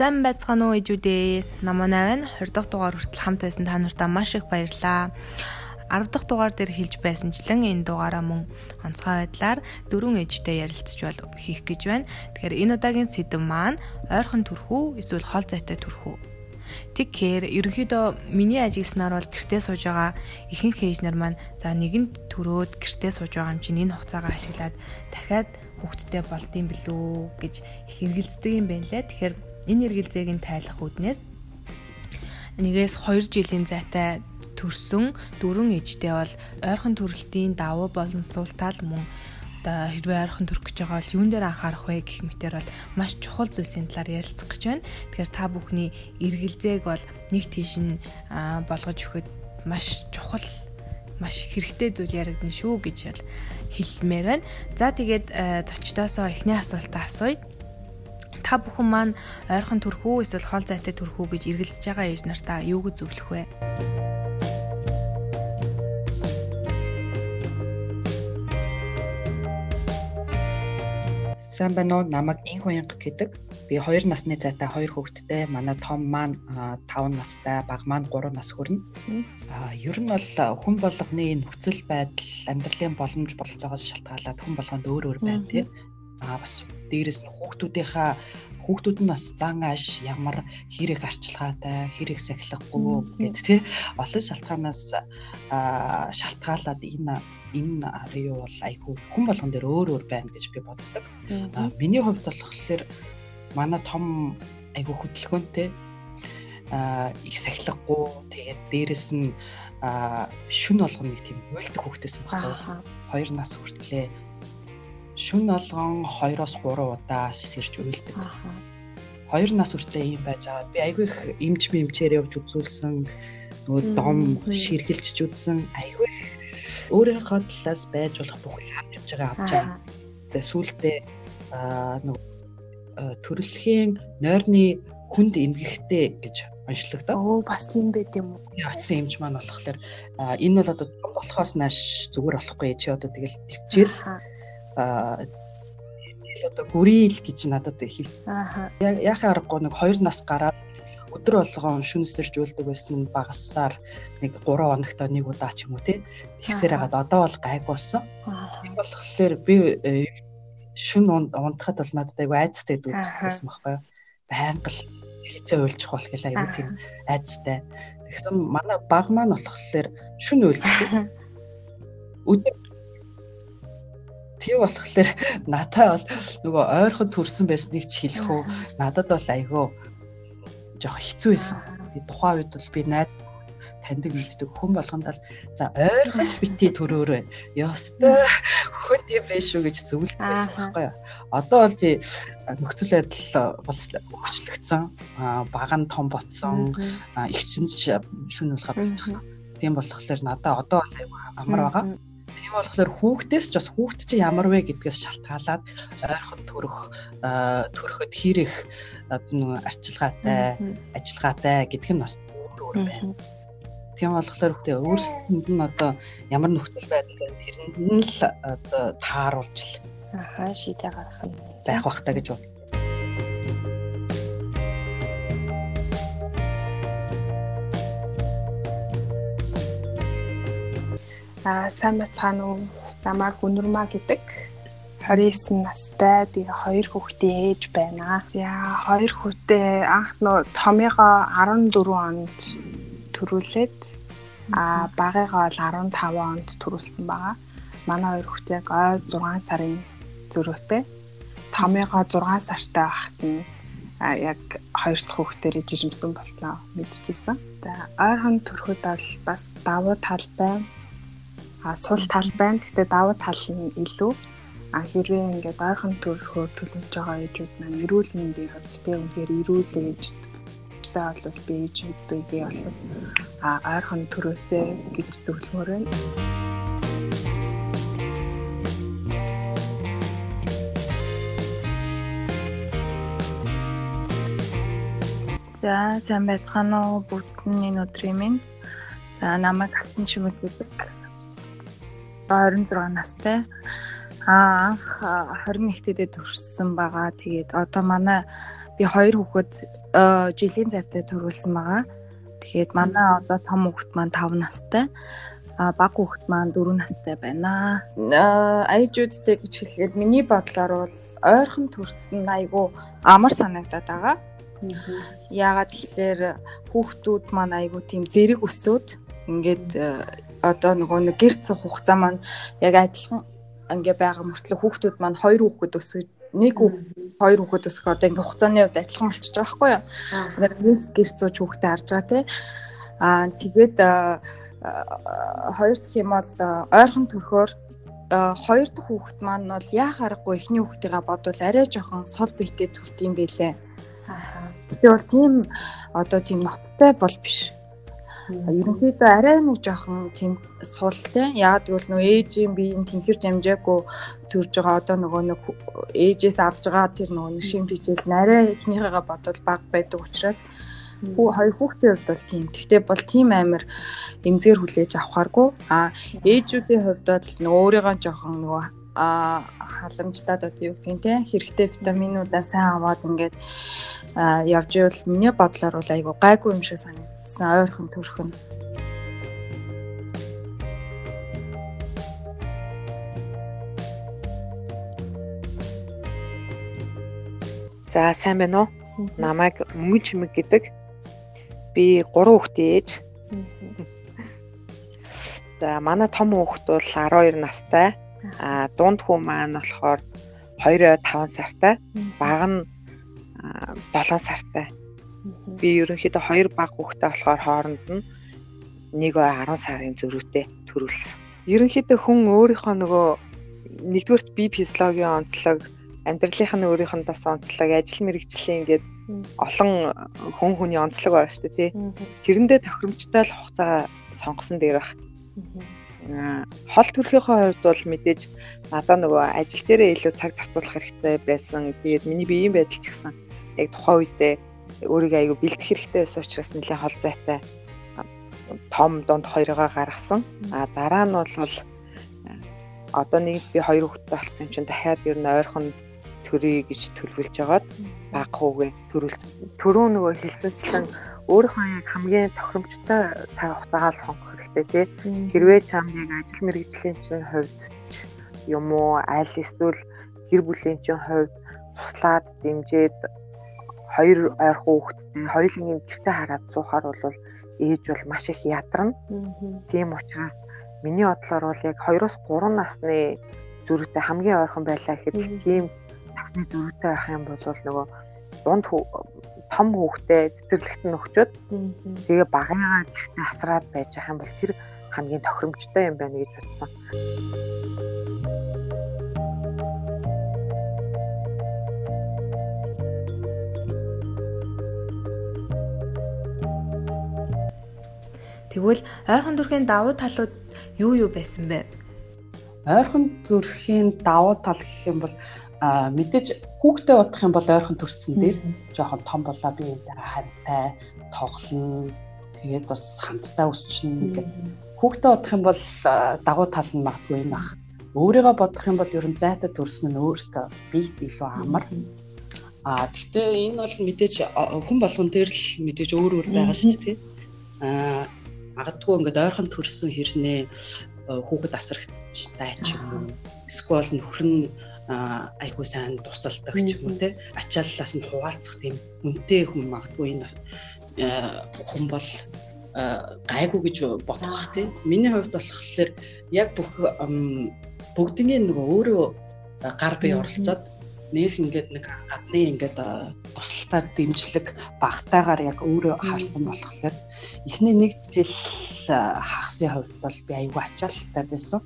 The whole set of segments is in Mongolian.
Сайн байцгаана уу ижүүдээ. Намаа 8 20 дахь дугаар хүртэл хамт байсан та нартай маш их баярлалаа. 10 дахь дугаар дээр хэлж байсанчлан энэ дугаараа мөн онцгой байдлаар дөрвөн ээжтэй ярилцж бол хийх гэж байна. Тэгэхээр энэ удаагийн сэдэв маань ойрхон төрхүү эсвэл хол зайтай төрхүү. Тэгэхээр ерөнхийдөө миний ажигласнаар бол гэртээ сууж байгаа ихэнх ээж нар маань за нэгэнд төрөөд гэртээ сууж байгаа юм чинь энэ хугацаагаа ашиглаад дахиад хүүхдтэй болдсон билүү гэж их эргэлздэг юм байна лээ. Тэгэхээр энэ эргэлзээг нь тайлах үүднээс нэгээс 2 жилийн зайтай төрсөн дөрвөн ээжтэй бол ойрхон төрөлтийн давуу болон суултаал мөн одоо хэрвээ ойрхон төрөх гэж байгаа бол юун дээр анхаарах вэ гэх мэтэр бол маш чухал зүйлсийн талаар ярилцах гэж байна. Тэгэхээр та бүхний эргэлзээг бол нэг тийш нь болгож өгөхөд маш чухал маш хэрэгтэй зүйл яригдана шүү гэж хэлмээр байна. За тэгээд зочдоосоо эхний асуултаа асууя та бүхэн маань ойрхон төрхүү эсвэл хол зайтай төрхүү гэж эргэлзэж байгаа ээж нартаа юу гэж зөвлөх вэ? Сайн байна уу? Намайг Инх Уянга гэдэг. Би 2 насны зайтай 2 хүүхэдтэй. Манай том маань 5 настай, баг маань 3 нас хүрнэ. Аа, ер нь бол хүн болгоны нөхцөл байдал, амьдралын боломж бололцоогоос шалтгаалаад хүн болгонд өөр өөр байна тийм аа бас дээрэс нь хүүхдүүдийнхаа хүүхдүүд нь бас зан ааш ямар хэрэг арчилгаатай хэрэг сахилахгүй гэд тий олон шалтгаанаас шалтгаалаад энэ энэ юу бол айгүй хүн болгон дээр өөр өөр байна гэж би боддог. Миний хувьд болохоор манай том айгүй хөдөлгөөнтэй а их сахилахгүй тэгээд дээрэс нь шүн болгоно нэг тийм уйлдах хүүхдээс байна. 2 нас хүртлээ шүн олгон 2-оос 3 удаа сэрж уйлдаг. Хоёр нас хүртэл ийм байж байгаа. Би айгүй их эмч мэмчээр явж үзүүлсэн. Нөгөө дом ширгэлжж үзсэн. Айгүй их өөрийнхөө талаас байж болох бүхэл авч явж байгаа авч байгаа. Тэгээ сүултээ нөгөө төрөлхийн нойрны хүнд эмгэгтэй гэж онцлогдоо. Оо бас тийм байт юм уу? Очсон эмч маань болохоор энэ бол одоо болохоос нааш зүгээр болохгүй чи одоо тэгэл төвчээл ил одоо гүрэл гэж надад хэл. Аа. Яхаа аргагүй нэг 2 нас гараад өдөр болгон шүнсэрж үлдэг байсан нь багассаар нэг 3 хоногт нэг удаа ч юм уу тий. Тэгсээр хагаад одоо бол гайг болсон. Тийм болохоор би э, шүн унтахад бол надад айгу айцтай дүүцсэн байхгүй юу. Байнга л хизээ уйлчих бол гэл айгу тийм айцтай. Тэгсэн манай баг маань болохоор шүн уйлдаг. Өдөр Тийм болохоор надаа бол нөгөө ойрхон төрсэн байсныг ч хэлэх үү. Надад бол айгүй жоох хэцүү байсан. Би тухайн үед бол би найз таньдаг мэддэг хүн болгонд л за ойрхон бити төрөөрөө ёстой хүн юм биш үү гэж зөвлөсөн байсан байхгүй юу. Одоо бол би нөхцөл байдал бол өгчлөгдсөн. Баг нь том ботсон. Их чинь шүн уулгаа болчихсон. Тийм болохоор надаа одоо бол амар байгаа Тийм болохоор хүүхдээс ч бас хүүхд чи ямар вэ гэдгээс шалтгаалаад ойрхон төрөх төрөхөд хийрэх арчилгаатай, ажиллагаатай гэдг нь бас өөр өөр байна. Тийм болохоор хүүхдээ өөрсдөнд нь одоо ямар нөхцөл байдал тэрэнд нь л одоо тааруулж л ахаа шийдэ гаргах нь байх бах та гэж бод. Аа сайн бацгаана уу? Намайг Өнөрмаа гэдэг 29 настай тэгээ хоёр хүүхдийн ээж байна. За хоёр хүүхдээ анх нөө томьёогоо 14 онд төрүүлээд а багыгаа бол 15 онд төрүүлсэн байгаа. Манай хоёр хүүхдийг ой 6 сарын зөрүүтэй. Томьёогоо 6 сартай байхад нь яг хоёр дахь хүүхдэрээ жижимсэн болсноо мэдчихсэн. За ойрхон төрөхөд бол бас давуу тал байна а сул тал байна. Гэхдээ давуу тал нь илүү а хэрвээ ингээд ойрхон төрөхөөр төлөвлөж байгаа ээжүүд маань эрүүл мэндийн тэ үнээр эрүүл ээж та бол би ээжүүдтэй би бол а ойрхон төрөөсэй гэж зөвлөмөр байна. За сайн байцгаана уу бүгдний өдрийн минь. За намайг Алтан Шимэг гэдэг 26 настай. Аа анх 21 дэд төрсэн байгаа. Тэгээд одоо манай би хоёр хүүхэд жилийн зайтай төрүүлсэн байгаа. Тэгээд манай одоо том хүүхэд маань 5 настай. А баг хүүхэд маань 4 настай байна. Аяжуудтай гэж хэлээд миний бодлоор бол ойрхон төрсөн айгу амар санагдаад байгаа. Яагаад тэгэхээр хүүхдүүд маань айгу тийм зэрэг өсөөд ингээд одоо нөгөө нэг гэрц хугацаа маань яг адилхан ингээ байгаа мөртлөө хүүхдүүд маань хоёр хүүхэд өсөж нэг хоёр хүүхэд өсөх одоо ингээ хугацааны хувьд адилхан болчихж байгаа байхгүй юу. Нэг гэрц зууж хүүхдээ харж байгаа тий. Аа тэгээд хоёр дахь юм бол ойрхон төрхөөр хоёр дахь хүүхэд маань бол яа харахгүй эхний хүүхдийгээ бодвол арай жоохон сул биетэй төрт юм бэлээ. Аа. Тэгвэл бол тийм одоо тийм ноцтой бол биш Ерөнхийдөө арай нэг жоохон тийм суултай. Яг гэвэл нөө ээжийн биеийн тэнхэрж амжаагүй төрж байгаа одоо нөгөө нэг ээжээс авж байгаа тэр нөгөө нэг шим хичээл нарай эхнийхээгээ бодвол баг байдаг учраас хүү хоёр хүүхдийн хувьд бол тийм. Гэхдээ бол тийм амар эмзээр хүлээж авахааргүй. А ээжүүдийн хувьд бол нөгөө өөрийгөө жоохон нөгөө а халамжлаад одоо юу гэдгийг те хэрэгтэй витаминуудаа сайн аваад ингээд явж ивэл миний бодлоор бол айгу гайгүй юм шиг санагдав гэсэн ойрхон төрх нь. За сайн байна уу? Намайг мөнгөн чимэг гэдэг. Би 3 хүүхдээ ээж. За манай том хүүхэд бол 12 настай. А дунд хүү маань болохоор 2-5 сартай. Баг нь 7 сартай. Би ерөнхийдөө хоёр баг хүүхдээ болохоор хооронд нь нэг 10 сарын зөрүүтэй төрүүлсэн. Ерөнхийдөө хүн өөрийнхөө нөгөө нэгдүгürt бие физиологийн онцлог, амьдралынх нь өөрийнх нь бас онцлог, ажил мэргэжлийн ингээд олон хүн хүний онцлог байна шүү дээ тий. Тэрэндээ тохиромжтой л хугацаа сонгосон дээр бах. Хол төрхийнхөө хувьд бол мэдээж надаа нөгөө ажил дээрээ илүү цаг зарцуулах хэрэгтэй байсан. Тэгээд миний биеийн байдал ч гэсэн яг тухайн үедээ өөрийгөө айгу бэлдэх хэрэгтэй байсан учраас нэлээд хол зайтай том донд хоёроо гаргасан. А дараа нь бол одоо нэг би хоёр хүүхэдтэй болсон юм чинь дахиад ер нь ойрхон төрөй гэж төлөвлөж байгаад баг хүүгээ төрүүлсэн. Төрөө нөгөө хэлсэнчлэн өөрийнхөө яг хамгийн тохиромжтой цаг хугацаагаар сонгох хэрэгтэй тий. Хэрвээ чам яг ажил мэргэжлийн чинь хувьд юм уу аль эсвэл гэр бүлийн чинь хувьд туслаад дэмжиж хоёр ойрхон хүүхэдтэй хоёулын гэртээ хараад суухаар бол ээж бол маш их ядарна. Тийм учраас миний бодлоор бол яг 2-оос 3 насны зүрхтэй хамгийн ойрхон байлаа гэхэд тийм насны зүрхтэй байх юм бол нөгөө дунд том хүүхдээ цэцэрлэгт нь өгчөөд тэгээ багаагаа гэртээ асраад байж байгаа юм бол тэр хамгийн тохиромжтой юм байна гэж бодсон. Тэгвэл ойрхон төрхийн давуу талууд юу юу байсан бэ? Ойрхон төрхийн давуу тал гэх юм бол мэдээж хүүхдээ бодох юм бол ойрхон төрсөн дээр жоохон том болоо би энэ хантай тоглоно. Тэгээд бас хамтдаа өсчихнэ гэх. Хүүхдээ бодох юм бол давуу тал нь магадгүй юм ах. Өөрийгөө бодох юм бол ер нь зайтай төрсөн нь өөртөө биед илүү амар. А гэхдээ энэ бол мэдээж хүн болгон дээр л мэдээж өөр өөр байгаа шүү дээ. А магадгүй ингээд ойрхон төрсөн хэрнээ хүүхэд асрагчтай ч юм уу эсвэл нөхөр нь айхуу сайн тусалдаг ч юм уу те ачааллаас нь хуваалцах тийм үнтэй хүн магадгүй энэ хүн бол гайгүй гэж бодох тийм миний хувьд болохоор яг бүх бүгдний нөгөө өөрөө гар бие оролцоод нэг ингээд нэг гадны ингээд тусалтай дэмжлэг багтаагаар яг өөрөө харсан болохоор эхний нэг жил хагасны хувьд бол би аюу ачаалттай байсан.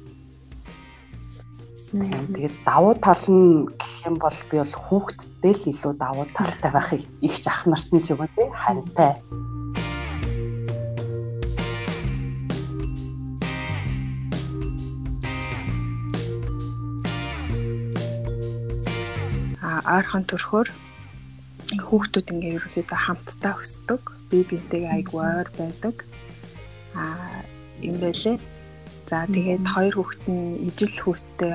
Тэгээд давуу тал нь гэх юм бол би бол хүүхдтэй л илүү давуу талтай байхыг их ах нарт нь ч юм уу тий хантай. ойрхон төрхөөр хүүхдүүд ингээ ерөөхдөө хамтдаа өсдөг. Бие биентэйгээ айгу ойр байдаг. Аа юм байлээ. За тэгээд хоёр хүүхэд нь ижил хүүстэй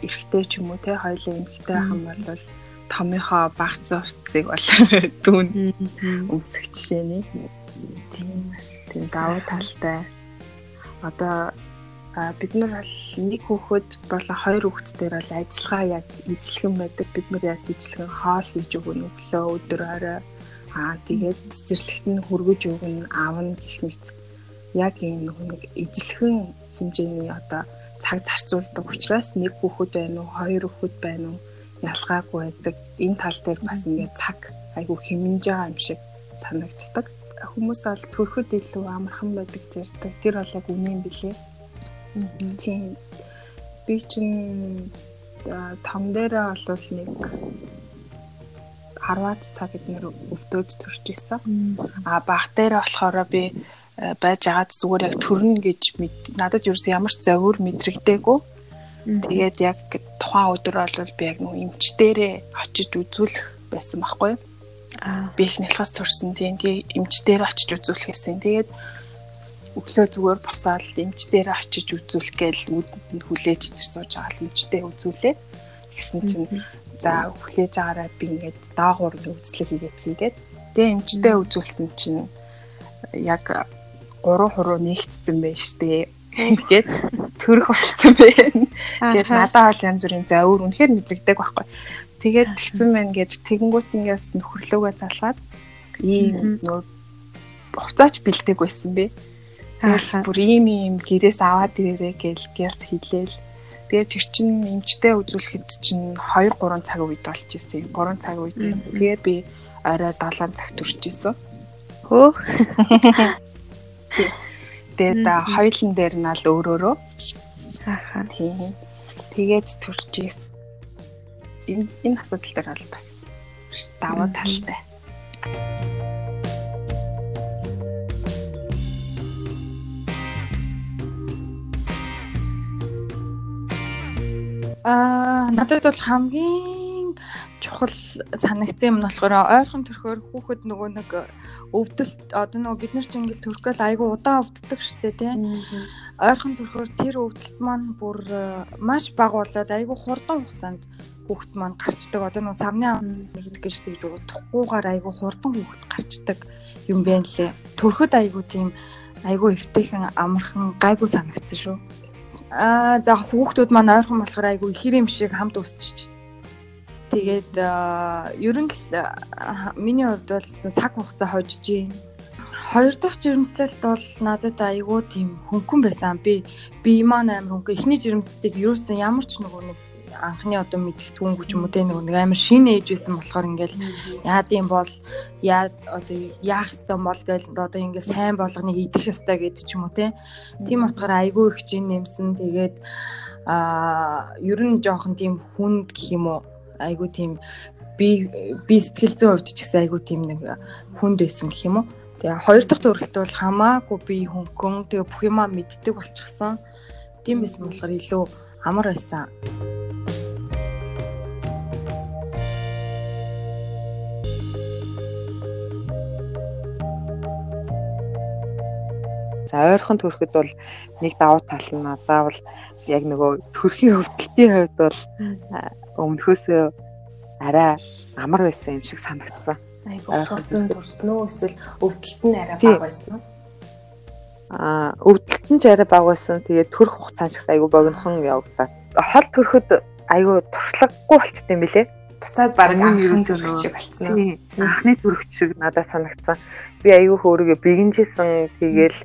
эрэгтэй ч юм уу те хоёулаа эмэгтэй ахын бол томьёохоо багц урцыг бол дүүн өмсөх жишээний. Тийм тийм давуу талтай. Одоо бид нар бол нэг хүүхэд болон хоёр хүүхэдтэй бол ажиллагаа яг ижлэхэн байдаг. Бид нар яг ижлэхэн хоол хийж өгнө өглөө өдөр орой. Аа тэгээд цэцэрлэгт нь хөргөж өгнө, аавна гэх мэт. Яг ийм нэг ижлэхэн хэмжээний одоо цаг зарцуулдаг учраас нэг хүүхэд байна уу, хоёр хүүхэд байна уу ялгаагүй байдаг. Энэ тал дээр бас ингээд цаг айгүй хэмнэж байгаа юм шиг санагддаг. Хүмүүс бол төрөхөд илүү амархан байдаг гэж ярьдаг. Тэр бол яг үнэн билээ. Тийм. Би чинь том дээрээ бол нэг 10-аад цаг эднэр өвдөөж төрж исэн. А баг дээр болохоор би байж агаад зүгээр яг төрнө гэж надад юу ч ямар ч зовир мэдрэгдээгүй. Тэгээд яг тухайн өдөр бол би яг нэг эмчдэрээ очиж үзүүлэх байсан байхгүй юу? Аа би их нэлхас төрсөн тийм тий эмчдэр очиж үзүүлэх гэсэн. Тэгээд өглөө зүгээр босоод эмчдэр очиж үзүүлэх гээл үүдэнд нь хүлээж ичэр сууж байгаа л эмчдээ үзүүлээд гэсэн чинь за хүлээж байгаараа би ингээд даагуур үзлэг хийгээд хийгээд тэгээ эмчдээ үзүүлсэн чинь яг 3 хуруу нэгтсэн байж тээ. Тэгээд төрөх болцсон байна. Тэгээд надад бол янз бүрийн завөр үнэхээр мэдрэгдэг байхгүй. Тэгээд тэгсэн байна гэд тэгэнгүүт ингээс нөхөрлөөгөө залгаад ийм нөө буцаач бэлдэг байсан бэ. Тэгээд бүр ийм ийм гэрээс аваад ирээрээ гэл гялс хилээл. Тэгээд чир чин эмчтэй үзүүлэхэд чинь 2 3 цаг үед болж ирсэн. 3 цаг үед. Тэгээд би орой 7 цагт төрж исэн. Хөөх. Тэгээд хоёулын дээр нь л өөрөөрөө ааха тийм. Тэгээд төрж ийсэн. Энэ энэ асуудал дээр бол бас даваа талтай. Аа надад бол хамгийн чухал санагдсан юм нь болохоор ойрхон төрхөөр хүүхэд нөгөө нэг өвдөлт одоо нөгөө бид нар чинь ингээл төрхөөл айгу удаан өвддөг штэ тий. Ойрхон төрхөөр тэр өвдөлт маань бүр э, маш бага болоод айгу хурдан хугацаанд хүүхэд маань гарчдаг. Одоо нөгөө савны нэг гэж тэгж утгахгүйгээр айгу хурдан хүүхэд гарчдаг юм байна лээ. Төрхөд айгу тийм айгу эвтэйхэн амархан гайгүй санагдсан шүү. Аа за хүүхдүүд маань ойрхон болохоор айгу ихэр юм шиг хамт өсчих Тэгээд ер нь л миний хувьд бол цаг хугацаа хожиж байна. Хоёр дахь жирэмслэлт бол надад айгүй тийм хөнгөн байсан. Би би маань амар хөнгөн. Эхний жирэмслэлтийг ерөөсөө ямар ч нөгөө нэг анхны одоо мэдэх түүнгүй ч юм уу те нэг амар шинэ ээж байсан болохоор ингээл яад юм бол яа одоо яах ёстой бол гээл одоо ингээл сайн болгоныг идэх ёстой гэд ч юм уу те тийм утгаараа айгүй их чинь нэмсэн тэгээд а ер нь жоохон тийм хүнд гэх юм уу айгу тийм би би сэтгэл зүйн хувьд ч гэсэн айгу тийм нэг хүнд байсан гэх юм уу. Тэгээ хоёр дахь төрөлт бол хамаагүй би хөнгөн тэгээ бүх юмаа мэддэг болчихсон. Тийм байсан болохоор илүү амар байсан. Ойрхон төрөхөд бол нэг давуу тал нь заавал яг нөгөө төрхийн хөвдөлтийн хувьд бол өмнөхөөсөө арай амар байсан юм шиг санагдсан. Айгуу хурдан төрсөн үү эсвэл өвдөлт нь арай бага байсан уу? Аа өвдөлт нь ч арай бага байсан. Тэгээд төрөх хугацаа ч айгуу богинохон явагдаа. Хол төрөхөд айгуу туршлагагүй болчт юм билэ. Буцаад баг анхны төрөх шиг болцсон уу? Анхны төрөх шиг надад санагдсан. Би айгуу хөөргөө бигэнжсэн. Тэгээл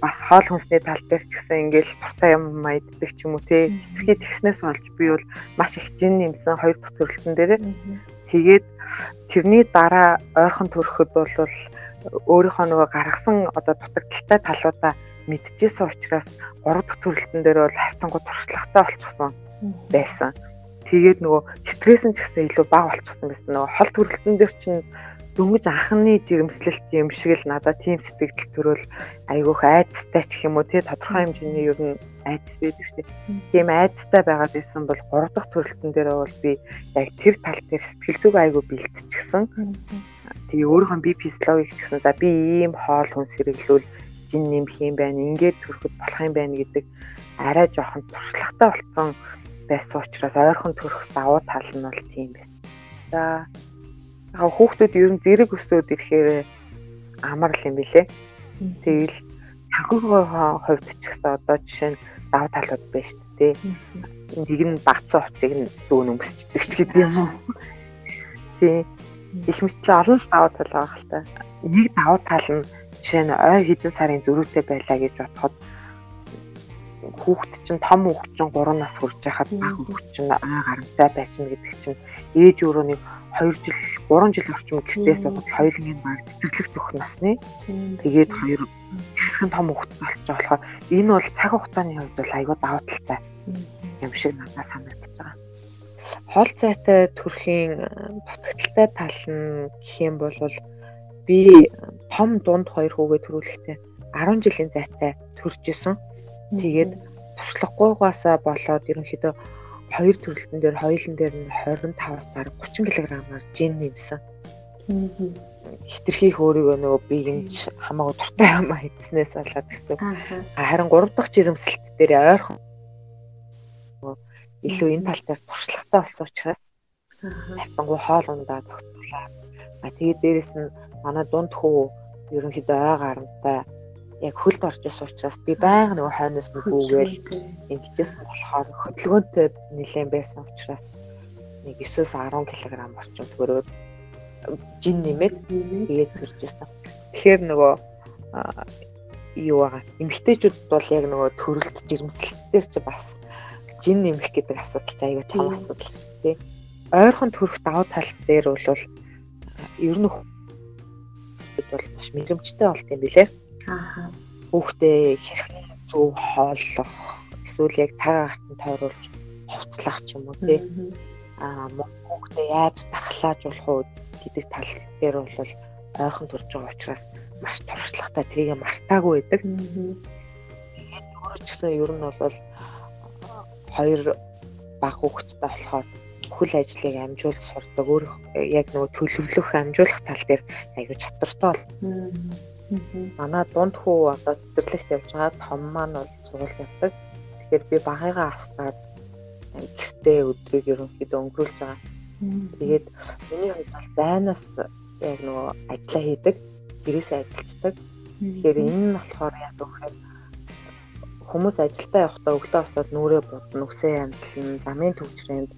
бас хоол хүнсний тал дээр ч гэсэн ингээл туртай юм маяддаг ч юм уу те эцгээ тэгснээс болж би бол маш их жин нэмсэн хоёр дахь төрөлтөн дээр тэгээд тэрний дараа ойрхон төрөхөд бол өөрийнхөө нөгөө гаргасан одоо дутагдaltaй талуудаа мэдчихсэн учраас гурав дахь төрөлтөн дээр бол харьцангуй туршлагатай болчихсон байсан. Тэгээд нөгөө стресс нь ч гэсэн илүү бага болчихсон байсан. Нөгөө хол төрөлтөн дээр чинь дөнгөж анхны жирэмслэлт юм шиг л надад тийм сэтгэл төрөл айгүйх айцтай ч юм уу тий тодорхой хэмжээний ер нь айц байдаг шүү дээ. Тийм айцтай байгаад исэн бол 3 дахь төрөлтөн дээр бол би яг тэр тал дээр сэтгэл зүг айгүй бэлтчихсэн. Тэгээ өөрийнхөө би физиологик ч гэсэн за би ийм хоол хүнс хэрэглүүл жин нэмэх юм байна, ингээд төрөхөд болох юм байна гэдэг арай жоохон туршлагатай болсон байсан учраас ойрхон төрөх давуу тал нь бол тийм байсан. За яг хүүхдүүд ер нь зэрэг өсөөд ирэхээр амар л юм билэ. Тэгэл санхүүгийн хувьд ч гэсэн одоо жишээ нь даваа талууд байна шүү дээ. Нэг нь багцсан хувцыг нь зүүн өмсчихдэг ч гэдэг юм уу. Тий. Их мэтлээ олон л даваа тал байгаа хэл та. Нэг даваа тал нь жишээ нь ой хэдэн сарын дөрөвтэй байлаа гэж бодоход хүүхэд чинь том хүүхэд чинь 3 нас хүрч байхад баг хүүхэд чинь ой гарамтай байчна гэдэг чинь ээж өөрөө нэг 2 жил 3 жил орчим гэртээ суугаад хоёулын баг цэцэрлэг төх насны. Тэгээд хоёр хэсхэн том хүүхэд болж байгаа болохоор энэ бол цаг хугацааны хувьд бол айгүй даваа талтай юм шиг надад санагдаж байгаа. Хол зайтай төрхийн дутагдaltaй тал нь гэх юм бол би том дунд хоёр хүүгээ төрүүлэхдээ 10 жилийн зайтай төрж исэн. Тэгээд туршлагагүйгаасаа болоод ерөнхийдөө хоёр төрөлтөн дээр хоёулын дээр нь 25-аас бараг 30 кг-аар жин нэмсэн. Хитрхийх өөрийгөө нөгөө би энэ хамаагүй дуртай юм хийснээс болоод гэсэн. Харин 3 дахь жирэмсэлт дээр ойрхон илүү энэ тал дээр туршлагатай болсон учраас хайцангуй хоол ундаа тогтглоо. А тэгээд дээрэс нь манай дунд хүү ерөнхийдөө ой гарантай яг хөлд орж исэн учраас би байнга нөгөө хойноос нь гүүгээл ингэжсэн болохоор хөдөлгөөнтэй нэлээд байсан учраас нэг 9-10 кг орчим төрөөд жин нэмээд тэгээд төрж исэн. Тэгэхээр нөгөө юу байгаа. Эмэгтэйчүүд бол яг нөгөө төрөлт жирэмслэлтээр чи бас жин нэмэх гэдэг асуудал ч аягүй том асуудал шүү дээ. Ойрхон төрөх давуу тал дээр бол ер нь бол маш мэдрэмжтэй болт юм билэ. Аа. Хүүхдээ хэрхэн зөв хооллох эсвэл яг цагаан гартанд тойруулж хувцлах ч юм уу тий. Аа хүүхдээ яаж дархлаажуулах уу гэдэг тал дээр бол ойрхон турж байгаа учраас маш туршлагатай тэрийг мартаагүй байдаг. Тэгээд өөрөө ч гэсэн ер нь бол хоёр баг хүүхэдтэй болохоор бүхэл ажлыг амжуулж сурдаг өөр яг нөгөө төлөвлөх амжуулах тал дээр аягүй чадвартай бол. Манай дунд хүү одоо цэцэрлэгт явж байгаа том маань бол сургууль явдаг. Тэгэхээр би багыгаа аснаад гэртээ өдрийг ерөнхийдөө өнгөрүүлж байгаа. Тэгээд миний хувьд бол байнаас яг нөгөө ажиллаа хийдэг, гэрээсээ ажилладаг. Тэгэхээр энэ нь болохоор яг үхээр хүмүүс ажилдаа явахдаа өглөө босоод нүрээ будна, үсээ амтлан, замын төвчрээнд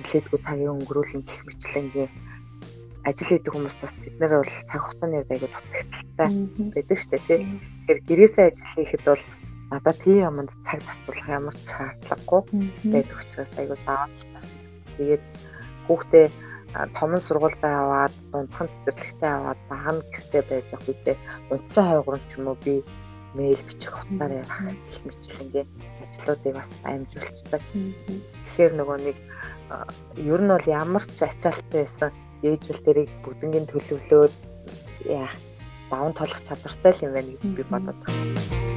нэлээдгүй цагийг өнгөрүүлэн гэх мэтлэнгээ ажил хийдэг хүмүүс бас бид нар бол цаг хугацааны үед аягүй дутагдaltaй байдаг шүү дээ тийм. Тэгэхээр гэрээсээ ажил хийхэд бол надад тийм юмд цаг зарцуулах ямар ч шаардлагагүй байдаг учраас аягүй заавалтай. Тэгээд хүүхдээ том сургуультай аваад дундхан цэцэрлэгтэй аваад баг нь гэртээ байж явах үедээ унтсан хойгорон ч юм уу би мэйл бичих хуцаар ярих гэх мэтлэнгээ ажлуудыг бас амжуулцдаг. Тэгэхээр нөгөө нэг ер нь бол ямар ч ачаалттай байсан ээжүүл дэрийг бүгднгийн төлөвлөөд яах даван толох чадвартай л юм байна гэж би бодод байна.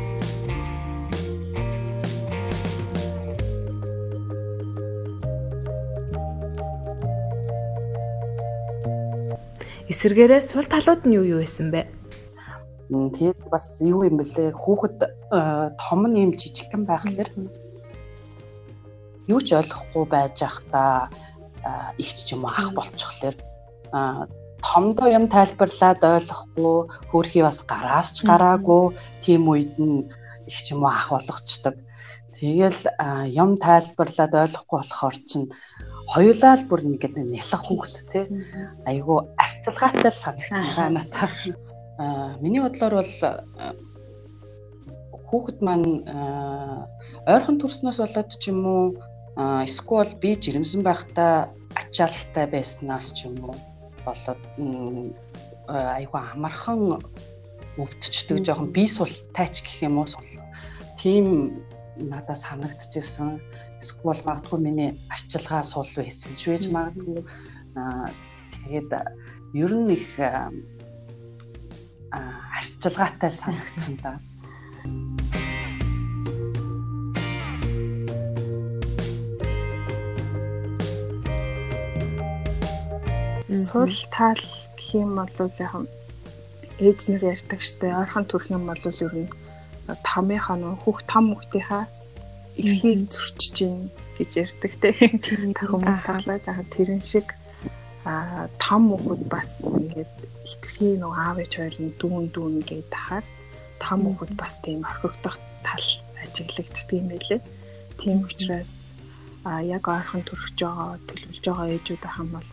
Эсвэргээрээ сул талууд нь юу юу байсан бэ? Тэгээд бас юу юм бэлээ? Хүүхэд том нь юм жижигхэн байхлаар юу ч ойлгохгүй байж байхдаа ихч ч юм уу ах болчихлоор томдоо юм тайлбарлаад ойлгохгүй хөөрхий бас гараас ч гараагүй тийм үед нь их ч юм уу ах болгочдөг. Тэгэл юм тайлбарлаад ойлгохгүй болохоор чинь хоёулаа л бүр ингээд нялах хүүхд те айгүй арчилгаатай санагдсан байна та. Миний бодлоор бол хүүхэд маань ойрхон төрснөөс болоод ч юм уу эсвэл би жирэмсэн байхдаа ачаалттай байснаас ч юм уу болоод айгүй амархан өвдчихдөг жоохон бие султайч гэх юм уу тийм надад санагдчихсэн эсвэл магадгүй миний арчилгаа сул байсан ч байж магадгүй. Тэгээд ер нь их арчилгаатай санагдсан да. Сул тал гэх юм бол яг ээж нар ярьдаг штэ ойрхон төрх юм бол ер нь томынхаа нөх хүүхд том хүүхдийнхаа эрхийг зөрчиж гин гэж ярьдаг те. Та хүмүүс талаа яг тэрэн шиг а том хүүхэд бас ингээд хитрхи нөгөө аав ээж хоёр нь дүүн дүүн гэдэг тахаар том хүүхэд бас тийм орхигдох тал ажиглагддаг юм байлээ. Тийм учраас а яг ойрхон төрөж байгаа төлөвлөж байгаа ээжүүд ахын бол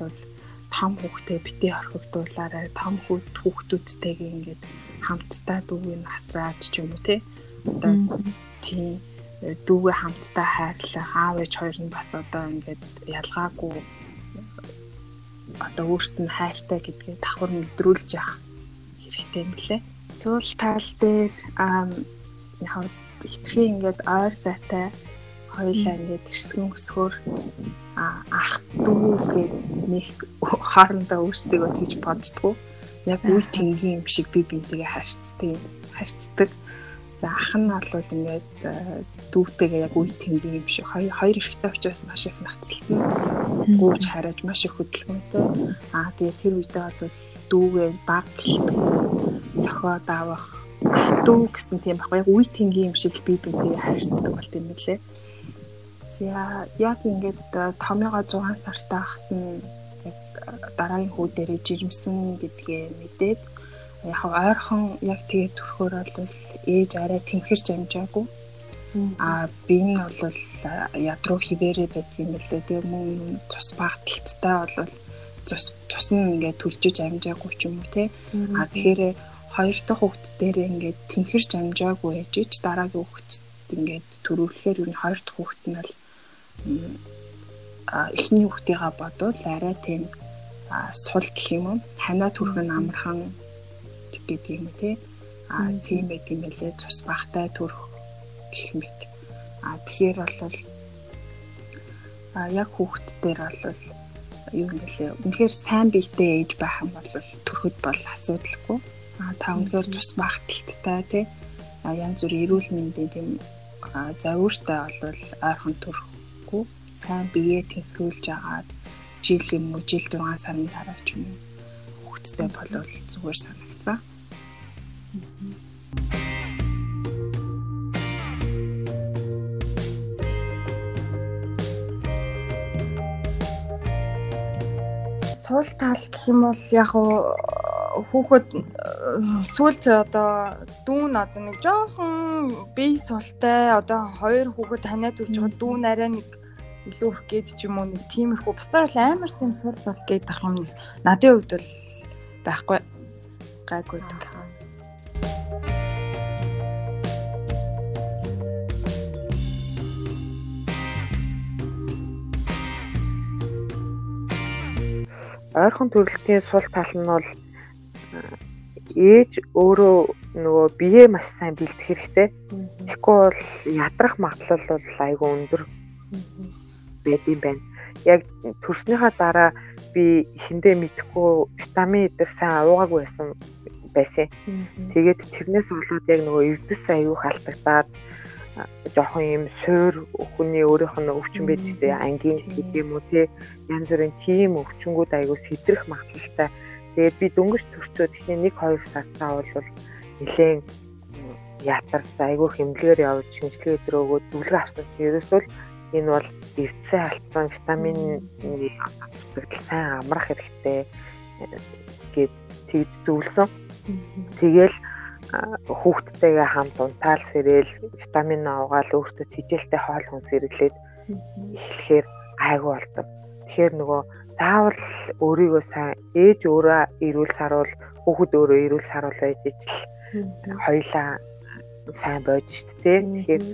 том хүүхдээ битээ орхигдуулаарай. Том хүүхд хүүхдүүдтэйгээ ингээд хамтдаа дүүгийг асраад ч юм уу те одоо тийм дүүгээ хамтдаа хайрлах аав ээж хоёр нь бас одоо ингээд ялгаагүй одоо өөрт нь хайртай гэдгээ давхар мэдрүүлж явах хэрэгтэй юм лээ. Суул тал дээр яг хитрхи ингээд ойр зайтай хоёулаа ингээд тэрсгэн өсгөр ах дүү гэд нэг хоорондоо өөрсдөө тэгж боддгоо. Яг үе тэнгийн юм шиг би бинтэйгээ харьцдаг. Харьцдаг. За ах нь бол ингээд дүүтэйгээ яг үе тэнгийн юм шиг хоёр хоёр ихтэй учраас маш их ноцлтно. Гүүж хараад маш их хөдөлгөөнтэй. Аа тэгээ тэр үедээ бол дүүгээ баг гэлтгүү зохиод авах дүү гэсэн тийм байхгүй яг үе тэнгийн юм шиг би бинтэйгээ харьцдаг болт юм лээ. За яг ингээд томьёогоо 6 сартай хахад нь яг дараагийн хүү дээрээ жирэмсэн гэдгээ мэдээд яг ойрхон яг тэгээ төрхөөр бол ээж арай тэнхэрч амжаагүй. А би нь бол ядруу хിവэрэ байдаг юм лээ. Тэгээ мөн цус багталттай бол цус цус нь ингээд төлжөж амжаагүй ч юм уу те. А тэгэхээр хоёр дахь хүүхд дээр ингээд тэнхэрч амжаагүй ээжиж дараагийн хүүхд ингээд төрүүлэхээр юу хоёр дахь хүүхд нь бол эхний хүүхдийнхаа бодвол арай тийм сул гэх юм уу? Ханаа төрх нь амархан гэдэг юм тий. А тийм байт юм байлээ. Цус багтай төрх гэх мэт. А тэгэхээр бол а яг хүүхд дээр бол юу юм бэлээ үнэхээр сайн биетэй ээж байх юм бол төрөхөд бол асуудалгүй. А та үнэхээр цус багталттай тий. А янз бүр эрүүл мэндийн тийм завууртай бол ойрхон төрөх хэрэггүй. Сайн биеэ тэнхрүүлж агаад жил юм уу жил 6 сарын дараа ч юм уу хүүхдтэй болвол зүгээр санагцсан. Суул тал гэх юм бол яг хүүхэд сүулт одоо дүүн одоо нэг жоохон бие султай одоо хоёр хүүхэд танаад үрж байгаа дүүн арай нэг илүү өрх гээд ч юм уу нэг тиймэрхүү бусдаар бол амар тийм суул бол гээд ах юм нэг надын хувьд бол байхгүй гайгүй гэдэг. ойрхон төрөлтийн сул тал нь бол ээж өөрөө нөгөө бие маш сайн бэлдэх хэрэгтэй. Тэгэхгүй бол ядрах магадлал бол айгүй өндөр байд юм байна. Яг төрснийхаа дараа би эхэндээ мэдэхгүй витамин эдэр сайн уугаагүй байсан байсан. Тэгээд тэрнээс болоод яг нөгөө эрдэс аюу халтагдаад жоохон юм суур хүний өөрийнх нь өвчин байж тээ ангийн гэдэг юм уу тий янз бүрийн тийм өвчнгүүд аюу сэтрэх магадлалтай Тэгээд би дөнгөж төрчөөд ихний 1 2 сартаа бол нэлээд ятарч айгүй хэмнэлээр явж шинжилгээ өдрөө өгөөд дүлгэр авсан. Ерөөсөө энэ бол эрдсэн алдсан витамины тогтол сайн амрах хэрэгтэй гэд тэгж зөвлөсөн. Тэгэл хүүхдтэйгээ хамт унтаал сэрэл витамин авгаал өөртөө тижээлтэй хоол хүнс ирэглээд эхлэхээр айгүй болдог. Тэгэхээр нөгөө заавал өөрийгөө сайн ээж өөрөө эрүүл саруул хүүхэд өөрөө эрүүл саруул байж ижил хоёлаа сайн байж штэ тий. Тэгэхээр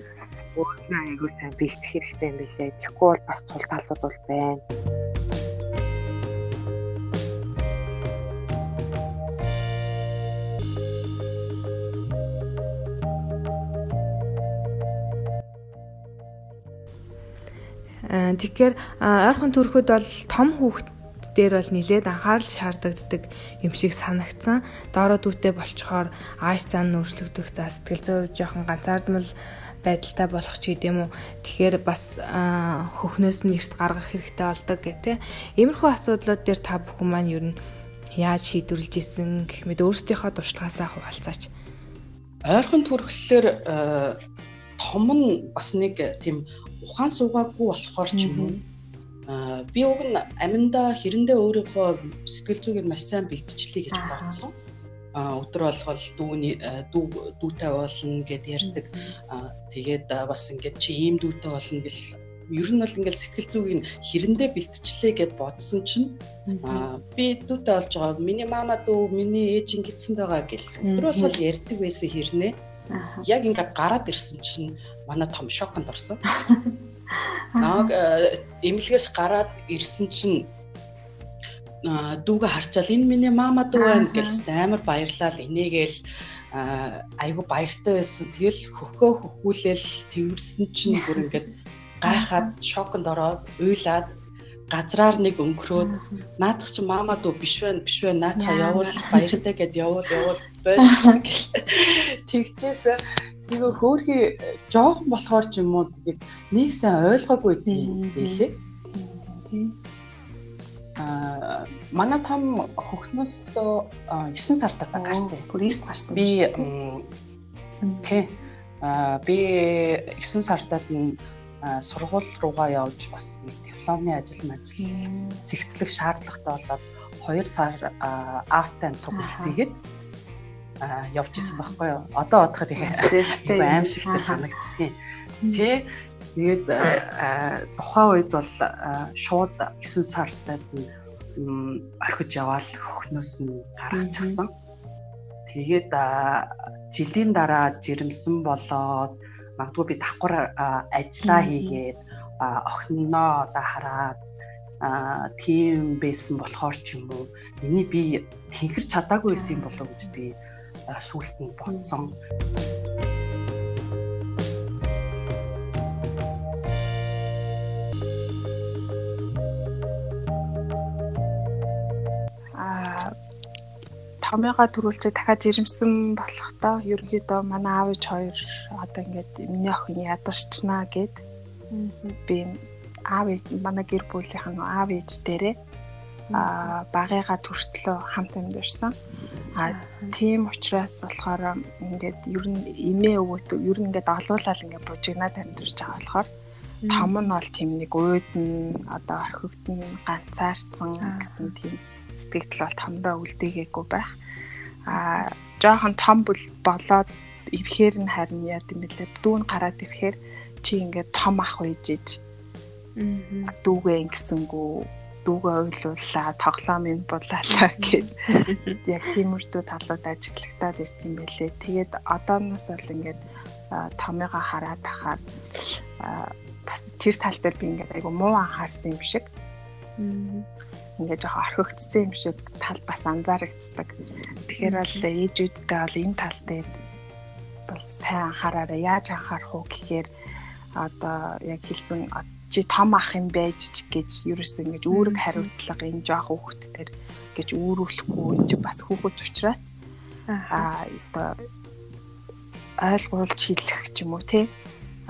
өөрийнхөө аягүй сайн бэлтгэх хэрэгтэй юм билээ. Тэгэхгүй бол бас тул талууд бол байна. Э, тэгэхээр ойрхон төрөхөд бол том хүүхэд дээр бол нилээд анхаарал шаардагддаг юм шиг санагдсан. Доороо дүүтэй болчхоор ааш цаан нүрслэгдэх за сэтгэл зүй жоохон ганцаардмал байдалтай болох ч гэдэм үү. Тэгэхээр бас хөхнөөс нь эрт гаргах хэрэгтэй болдог гэх тээ. Иймэрхүү асуудлууд дээр та бүхэн маань ер нь яаж шийдвэрлэж исэн гэх мэт өөрсдийнхөө туршлагаасаа хуваалцаач. Ойрхон төрөхлөөр том нь бас нэг тийм ухаан суугаагүй болохоор ч юм уу би уг нь аминда хэрэндээ өөрийнхөө сэтгэл зүгийг маш сайн бэлтжлээ гэж бодсон. Өдөр болгол дүүний дүү дүүтэй болно гэд ярьдаг. Тэгээд бас ингээд чи ийм дүүтэй болно гэл ер нь бол ингээд сэтгэл зүгийг хэрэндээ бэлтжлээ гэд бодсон чинь аа би дүүтэй болж байгаа. Миний мама дүү, миний ээж ингэсэн байгаа гэл. Өдөр болгол ярьдаг байсан хэрнээ. Яг ингээд гараад ирсэн чинь манай том шоконд орсон. Нааг эмнэлгээс гараад ирсэн чинь дүүгээ харчаал. Энэ миний мама дүү байна гэж амар баярлал инээгээл айгу баяртай байсан. Тэгэл хөхөө хөхүүлэл тэрсэн чинь бүр ингээд гайхаад шоконд ороод уйлаад газраар нэг өнгөрөөд наадах чи мама дүү биш байна биш байна наатаа явуул. Баяртай гэд явуул явуул. Байж тэгчихсэн. Тэгээ хөөхий жоохон болохоор ч юм уу? Тэгээд нэг сайн ойлгоогүй тийм байлээ. Тийм. Манай том хөхнөөс 9 сартаа гарсан. Бүр эрт гарсан. Би тий. Би 9 сартад нь сургууль руугаа явж бас нэг дипломны ажил мажил цэгцлэх шаардлагатай болоод 2 сар автан цуг хийгээд явж исэн байхгүй юу. Одоо бодоход их аим шигтэй санагдтiin. Тэ тэгээд тухайн үед бол шууд 9 сартад орхиж яваал хөхнөөс нь гаргачихсан. Тэгээд жилийн дараа жирэмсэн болоод магадгүй би давхар ажиллаа хийгээд охинноо одоо хараад а тийм байсан болохоор ч юм уу миний би тэнхэр чадаагүй байсан болов уу гэж би сүулт нь бодсон. Аа томьёогоо төрүүлчээ дахиад жирэмсэн болохдоо ерөөдөө манай аав ээж хоёр одоо ингээд миний охин ядарчнаа гэд. Би аав ээж манай гэр бүлийнхэн аав ээж дээрээ а багыгаа төртлөө хамт амьдэрсэн. А тийм учраас болохоор ингээд ер нь эмээ өвөт ер нь ингээд олуулаад ингээд бужигнаад амьдэрч байгаа болохоор том нь бол тийм нэг ууйдн одоо орхигдн ганцаардсан гэсэн тийм сэтгэл бол томдоо үлдээгээгүй байх. А жоохон том болоод ирэхээр нь харин яа гэм бэлээ дүүн гараад ирэхээр чи ингээд том ах үйжиж дүүгээ ингэсэнгүү дүүгээ ойлууллаа, тоглоом юм булаалаа гэж яг тиймэрдүү талууд ажиглагтаад ирд юм байлээ. Тэгээд одооноос бол ингээд томьёогоо хараад тахаар бас тэр тал дээр би ингээд айгу муу анхаарсан юм шиг. Ингээд жоохон орхигдсан юм шиг тал бас анзаарэгддэг. Тэгэхээр бол ээжүүдтэй бол энэ тал дээр бол сайн анхаараарай. Яаж анхаарах уу гэхээр одоо яг хэлсэн чи том ах юм байж ч гэж ерөөсөө ингэж үүрэг хариуцлага энэ жоох хүүхэд төр гэж үүрүүлэхгүй энэ чи бас хүүхэд учраас аа одоо ойлгуулж хэлэх ч юм уу тий?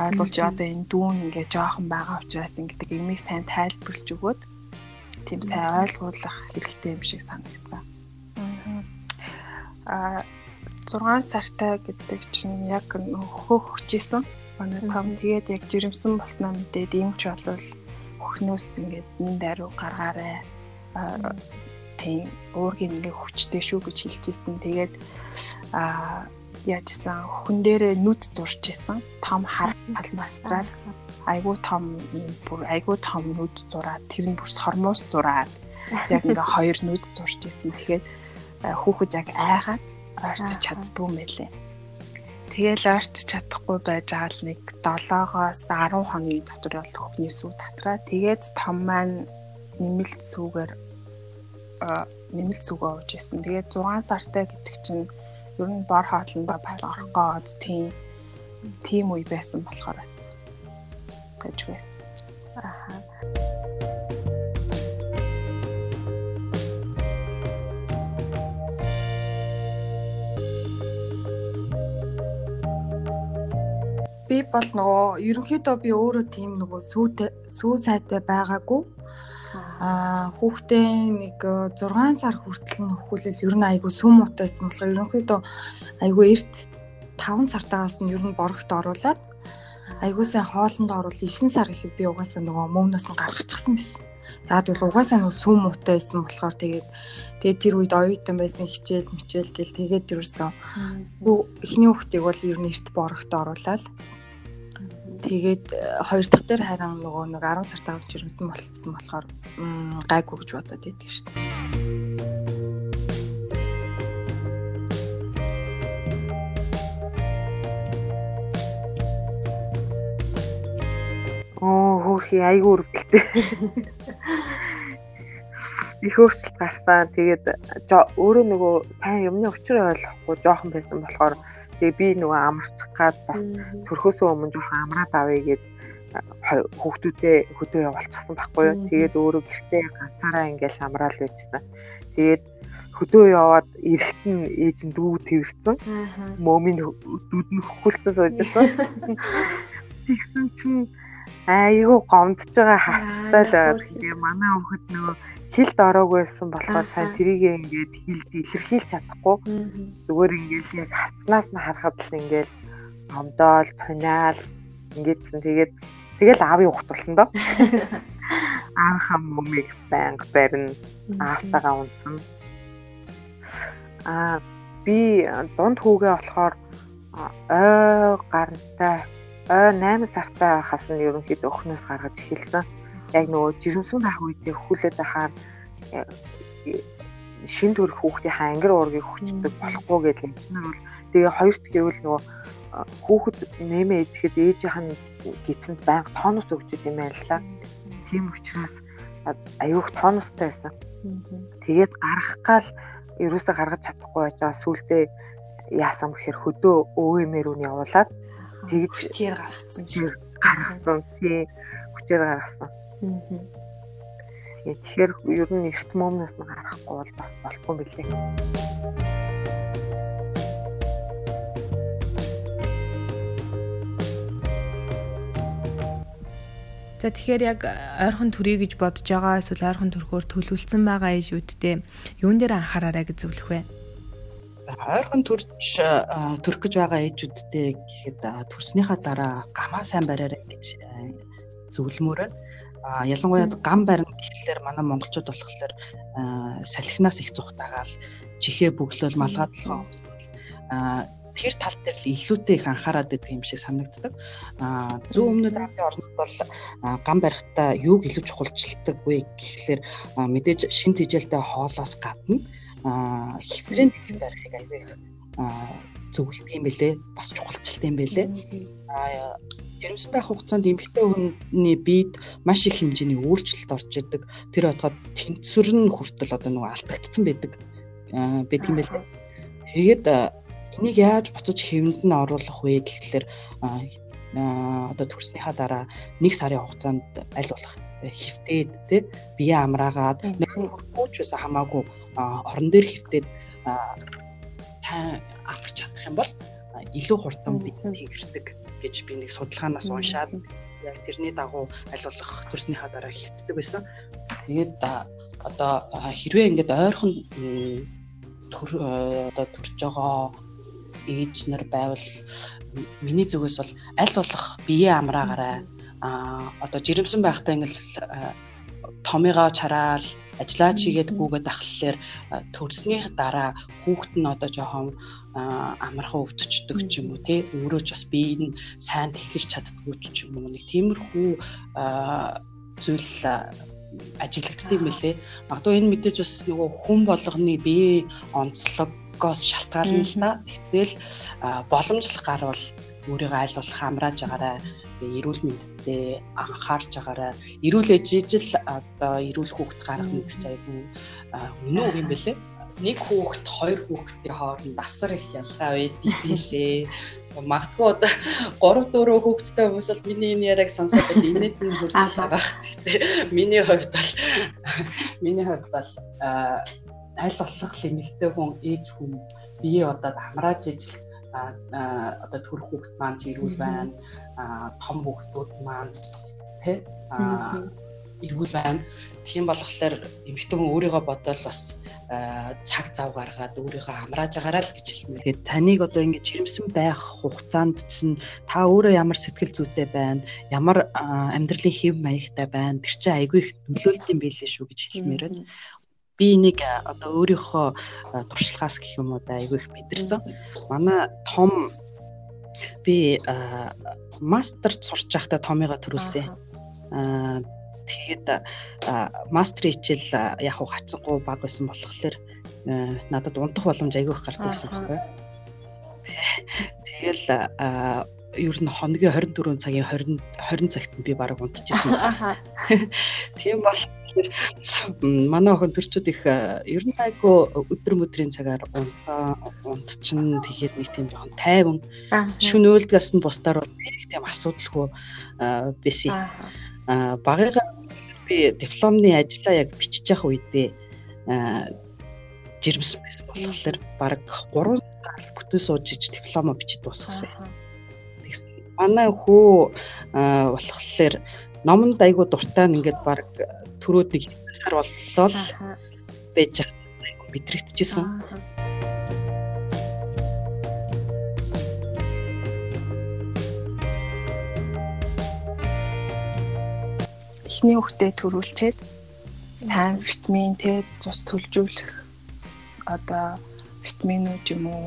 Ойлгуулж одоо энэ дүүн ингээ жоохон байгаа учраас ингэдэг имийг сайн тайлбарлаж өгөөд тийм сайн ойлгуулах хэрэгтэй юм шиг санагдсан. Аа 6 сартай гэдэг чинь яг хүчээсэн манай том тэгээд яг жирэмсэн болсноо мэдээд эмч болвол өхнөөс ингээд энэ даруй гаргаарай тийм уургийн ингээ хүчтэй шүү гэж хэлчихсэн. Тэгээд а яажсан хүн дээрээ нүд зурж исэн. Том хар алмастраар айгуу том юм бүр айгуу том нүд зураад тэр нь бүр сормоос зураад яг ингээ хоёр нүд зурж исэн. Тэгэхээр хүүхэд яг айгаад ойртож чаддгүй юм байлээ. Тэгэл ойрч чадахгүй байж байгаа л нэг 7-оос 10 хоногийн дотор бол өхний сүү татраа. Тэгээд том маань нэмэлт сүүгээр нэмэлт сүүгээ ууж исэн. Тэгээд 6 сартай гэдэг чинь ер нь бор хоолндоо бас орох гээд тийм тийм үе байсан болохоор бас гэж байсан. Ахаа. би бол нөгөө ерөнхийдөө би өөрөө тийм нөгөө сүүтэй сүү сайтай байгаагүй. Аа хүүхдээ нэг 6 сар хүртэл нь хөхүүлэл ер нь айгүй сүм муутайсан болохоор ерөнхийдөө айгүй эрт 5 сартаагаас нь ер нь борогт оруулаад айгүй сайн хоолнд оруул 9 сар ихэд би угаасаа нөгөө мөвнөөс нь гаргачихсан байсан. Яг бол угаасаа сүм муутай байсан болохоор тэгээд тэгээд тэр үед оюутан байсан хичээл мичээл гэл тэгээд ерөөсөн эхний хүүхдийг бол ер нь эрт борогт оруулаад тэгээд э, хоёр дахь дээр харин нөгөө нэг 10 сартаа жирэмсэн болсон болохоор гайгүй гэж бодоод байдаг шүү дээ. Оо хөөхий айгүй өрөвдөлтэй. Их өөрчлөлт гарсан. Тэгээд өөрөө нөгөө сайн юмны учрыг ойлгохгүй жоохон байсан болохоор тэгээ би нөгөө амарчих гад бас төрхөөсөө өмнө жоохон амраад авъя гэд хүүхдүүдээ хөдөө явуулчихсан байхгүй юу. Тэгээд өөрөө гэртээ ганцаараа ингээл амраал байжсан. Тэгээд хөдөө яваад эрэхт нь ээж нь дүү тэрсэн. Мөмийн дүүд нь хөхөлцөн суужсан. Тэгсэн чинь айгүй гомдж байгаа хаттай л. Тэгээ манай хүүхэд нөгөө хилд ороогүйсэн болохоор сайн тэрийг ингээд хилж илэрхийлж чадахгүй. Зүгээр ингээд яг хацнаас нь харахад л ингээд гомдоол, туниал ингээдсэн. Тэгээд тэгэл аавын ухт болсон доо. Аахам мөмиг банк барина. Аавтайгаа унсан. Аа би дунд хүүгээ болохоор ой гарантай ой 8 сартай байхаас нь ерөнхийдөө өхнөөс гаргаж эхэлсэн. Яг нөгөө жирэмсэн байх үедээ хөлөөд байхаар э, шин төрөх хүүхдийн ангир уургийг хүчдэг болохгүй гэж чинь бол тэгээ хоёрт гэвэл нөгөө хүүхэд нэмээ идэхэд ээжийнх нь гидсэнд байнга тонус өгч юм байлаа. Тийм учраас аюух тонустай байсан. Тэгээд гаргах гал ерөөсө гаргаж чадахгүй байж байгаа сүултээ яасан гэхээр хөдөө өвөмөр үн явуулаад тэгж хүчээр гаргацсан юм шиг. Гаргасан. Тий. Хүчээр гаргасан. Тэгэхээр ер нь эрт мөмнөөс нь гарахгүй бол бас болохгүй билээ. За тэгэхээр яг ойрхон төрий гэж бодож байгаа эсвэл ойрхон төрхөөр төлөвлөсөн байгаа ээжүүдтэй юун дээр анхаараарай гэж зөвлөх вэ? Ойрхон төрж төрөх гэж байгаа ээжүүдтэй гэхэд төрснийхаа дараа гамаа сайн бариарай гэж зөвлөмөр. А ялангуяа гам барина гэхлээр манай монголчууд болохоор салхинаас их зүхтагаал чихээ бөглөөл малгай толгой өмсөл тэр тал дээр л илүүтэй их анхаарал өгдөг юм шиг санагддаг. Аа зүүн өмнөд Азийн орнууд бол гам барихтаа юуг илүү чухалчилдаг вэ гэхлээр мэдээж шин тэжээлтэй хоолоос гадна хэвтрийн дэлгэн барихыг аягүй их зөвлөдөг юм бэлээ. Бас чухалчилт юм бэлээ. Жирэмсэн байх хугацаанд эмэгтэй хүний биед маш их хэмжээний өөрчлөлт орж идэг. Тэр одоход тэнцвэр нь хүртэл одоо нөгөө алдагдсан байдаг байдаг юм бэлээ. Тэгээд энийг яаж буцаж хэвэнд нь оруулах вэ гэхлээр одоо төрснийхаа дараа нэг сарын хугацаанд аль болох хөвтээд тий бие амраагаад нөхөж байсан хамаагүй орон дээр хөвтээд та авах чадах юм бол илүү хурдан би тэгэрдэг гэж би нэг судалгаанаас уншаад яг тэрний дагуу аль болох төрснийхаа дараа хөвтдөг байсан. Тэгээд одоо хэрвээ ингээд ойрхон төр одоо төрж байгаа ээж нар байвал миний зүгээс бол аль болох бие амраагаарай а одоо жирэмсэн байхдаа ингээл томыгоо чараал ажиллаа чигээд гүгээд ахлаар төрсний дараа хүүхэд нь одоо жоохон амархан өвдчихдөг ч юм уу тий өөрөө ч бас бие нь сайн тэхэлж чаддгүй ч юм уу нэг тиймэрхүү зүйл ажиглагддаг мөлий. Магадгүй энэ мэдээж бас нөгөө хүн болгоны бие онцлогоос шалтгаална л да. Гэтэл боломжлох гарвал өөрийгөө айлуулах амрааж байгаарай эрүүл мэндэд анхаарч байгаарай. Эрүүл ээжижил одоо эрүүл хүүхэд гаргах гэж айгүй үнэн үг юм бэлээ. Нэг хүүхэд хоёр хүүхдийн хооронд асар их ялгаа байдаг билээ. Магадгүй одоо 3 4 хүүхэдтэй хүмүүс бол миний энэ яриаг сонсоод л инээд нь хурж байгаа. Гэхдээ миний хувьд бол миний хувьд бол аль болох лимиттэй хүн ээж хүн бие удаад амрааж ижил одоо төр хүүхэд маань ч ирүүл байна том хүүхдүүд маань тий эргүүл байна. Тийм болохоор эмэгтэй хүн өөрийгөө бодвол бас цаг зав гаргаад өөрийгөө амрааж байгаараа л гэж хэлмээр. Тэгээд таныг одоо ингэж жирэмсэн байх хугацаанд чинь та өөрөө ямар сэтгэл зүйтэй байна, ямар амьдралын хэв маягтай байна. Тэр чинь айгүй их нөлөөлт юм билээ шүү гэж хэлмээр байна би нэг одоо өөрийнхөө туршлагаас гэх юм уу да айгүй их мэдэрсэн. Манай том би мастерт сурч байхдаа томьёо төрүүлсэн. Аа тэгээд мастер хичээл яг уу гацсангүй баг байсан болохоор надад унтах боломж айгүй их гардаг байсан байхгүй. Тэгэл ер нь хоногийн 24 цагийн 20 20 цагт би баг унтчихсан. Тийм бол Тэгэхээр манай охин төрчүүд их ер нь айгу өдөр өдрийн цагаар унтаа унтчин тэгээд нэг тийм жоохон тайван шүнөөлдгээс нь бусдаар бол нэг тийм асуудалгүй байсан. Аа багыгаа би дипломны ажлаа яг бичиж явах үедээ жирэмсэн байсан болохоор баг 3 сар бүтэн сууж иж дипломо бичиж дуусгасан. Манай хүү болохоор номонд айгу дуртай нь ингээд баг төрөөд нэг сар боллоо л байж айгу мэдрэгдэжсэн. Эхний хүүхдээ төрүүлчээд сайн витамин тэ цус төлжүүлэх одоо витаминууд юм уу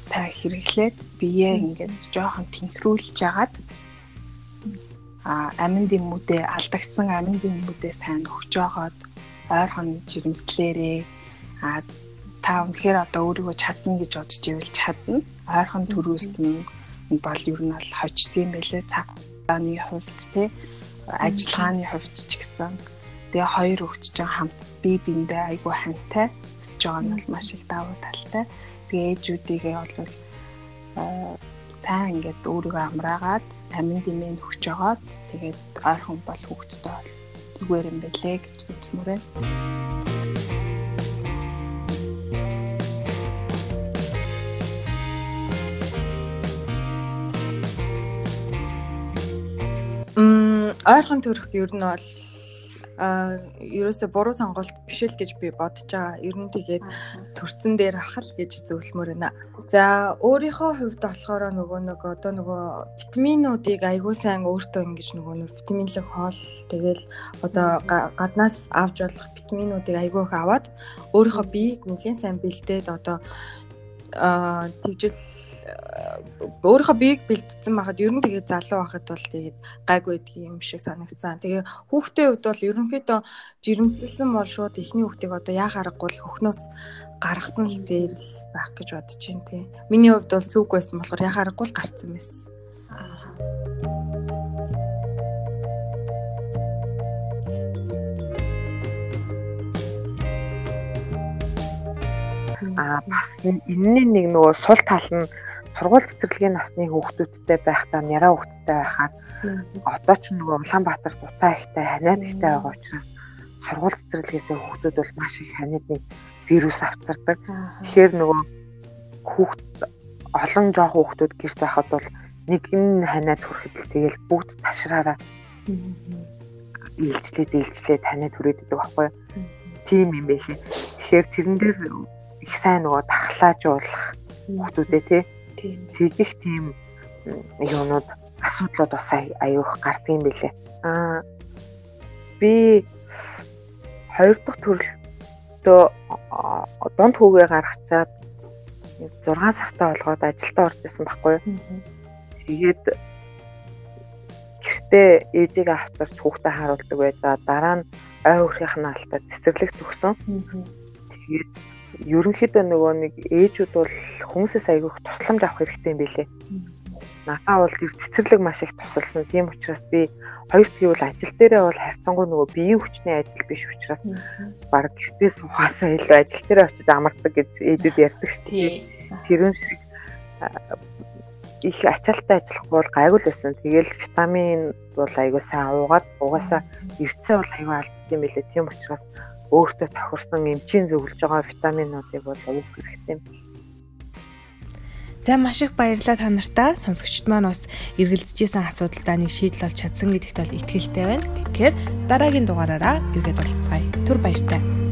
сайн хэрэглээд биеэ ингээд жоохон тэнхрүүлж агаад аминд юмудээ алдагдсан аминд юмудээ сайн өгч жогоод ойрхон жирэмслээрээ а та үнэхээр одоо өөрийгөө чадна гэж бодож ивэл чадна. Ойрхон төрүүлсэн бол ер нь бол хождгийм байлээ цагааны хувьд те ажиллагааны хувьд ч гэсэн тэгээ хоёр өгч жоо хамт бие биендээ айгүй хантай өсөж байгаа нь бол маш их давуу талтай. Тэгээ ээжүүдийгээ бол сайн ингээд өөрийгөө амраагаад амин димэн өгч жагаад тэгээд ойрхон бол бол зүгээр юм бэлээ гэж зөвлөмөр байна. Мм ойрхон төрөх ер нь бол а ерөөсө буруу сонголт биш л гэж би бодож байгаа. Ер нь тэгээд төрцөн дээр ахал гэж зөвлөмөр байна. За өөрийнхөө хувьд болохоор нөгөө нэг одоо нөгөө витаминуудыг аягүй сайн өөртөө ингэж нөгөө нэг витаминлэг хоол тэгэл одоо гаднаас авч болох витаминуудыг аягүй их аваад өөрийнхөө биеийг нэлээд сайн бэлдээд одоо а тэгжэл өөрийнхөө биеийг бэлдсэн байхад ер нь тэгээ залуу байхад бол тэгээд гайгүй байдаг юм шиг санагцсан. Тэгээ хүүхдийн хувьд бол ерөнхийдөө жирэмсэлсэн бол шууд эхний хүүхдийг одоо яа харахгүй л хөхнөөс гаргасан л дээр л байх гэж бодож байна тий. Миний хувьд бол сүг байсан болохоор яа харахгүй л гарцсан байсан. Аа бас энэний нэг нөгөө сул тал нь сургууль цэцэрлэгийн насны хүүхдүүдтэй байхдаа няраа хүүхдтэй байхаар одоо ч нөгөө Улаанбаатар дутаа ихтэй ханиад ихтэй байгаа учраас сургууль цэцэрлэгээсээ хүүхдүүд бол маш их ханиадны вирус авцардаг. Тэгэхээр нөгөө хүүхд олон жоох хүүхдүүд гэрт байхад бол нэг нь ханиад хүрэхэд л тэгэл бүгд ташраараа илжлээд илжлээд ханиад хүрээд идэг байхгүй юу? Тийм юм байлээ. Тэгэхээр тэрэн дээр их сайн нөгөө тахлаажуулах хүүхдүүдээ тий тэгэх тийм юмнууд асуудлууд бас аюух гардаг юм билэ. Аа би хоёр дахь төрөлтөө дунд хүүгээ гаргачаад 6 сартаа болгоод ажилдаа орж исэн байхгүй юу. Тэгээд гэртээ ээжигээ автарч хүүхдээ харуулдаг байжаа. Дараа нь ой хөрхийнх нь алтаа цэцэрлэг төгсөн. Тэгээд ерөнхийдөө нөгөө нэг ээжүүд бол хүмүүсээс айгүйх тусламж авах хэрэгтэй юм билэ. Надаа бол тэр цэцэрлэг маш их тусалсан. Тийм учраас би хоёр тэгвэл ажил дээрээ бол харьцангуй нөгөө биеийн хүчний ажил биш учраас баг гэртээ сухаасаа илүү ажил дээрээ очиж амардаг гэж ээжүүд ярьдаг шүү дээ. Тэрэн шиг их ачаалттай ажиллахгүй бол гайгүй л байсан. Тэгэл витамин бол айгүй сайн уугаад угаасаа эрдэсээ бол айгүй алдсан юм билэ. Тийм учраас өөртөө тохирсон эмчийн зөвлөж байгаа витаминуудыг бол уух хэрэгтэй юм. За маш их баярлалаа та нартай. Сонсогчд маань бас эргэлзэжсэн асуудалдаа нэг шийдэл олж чадсан гэдэгт бол итгэлтэй байна. Тэгэхээр дараагийн дугаараараа эргээд уулзцгаая. Түр баяртай.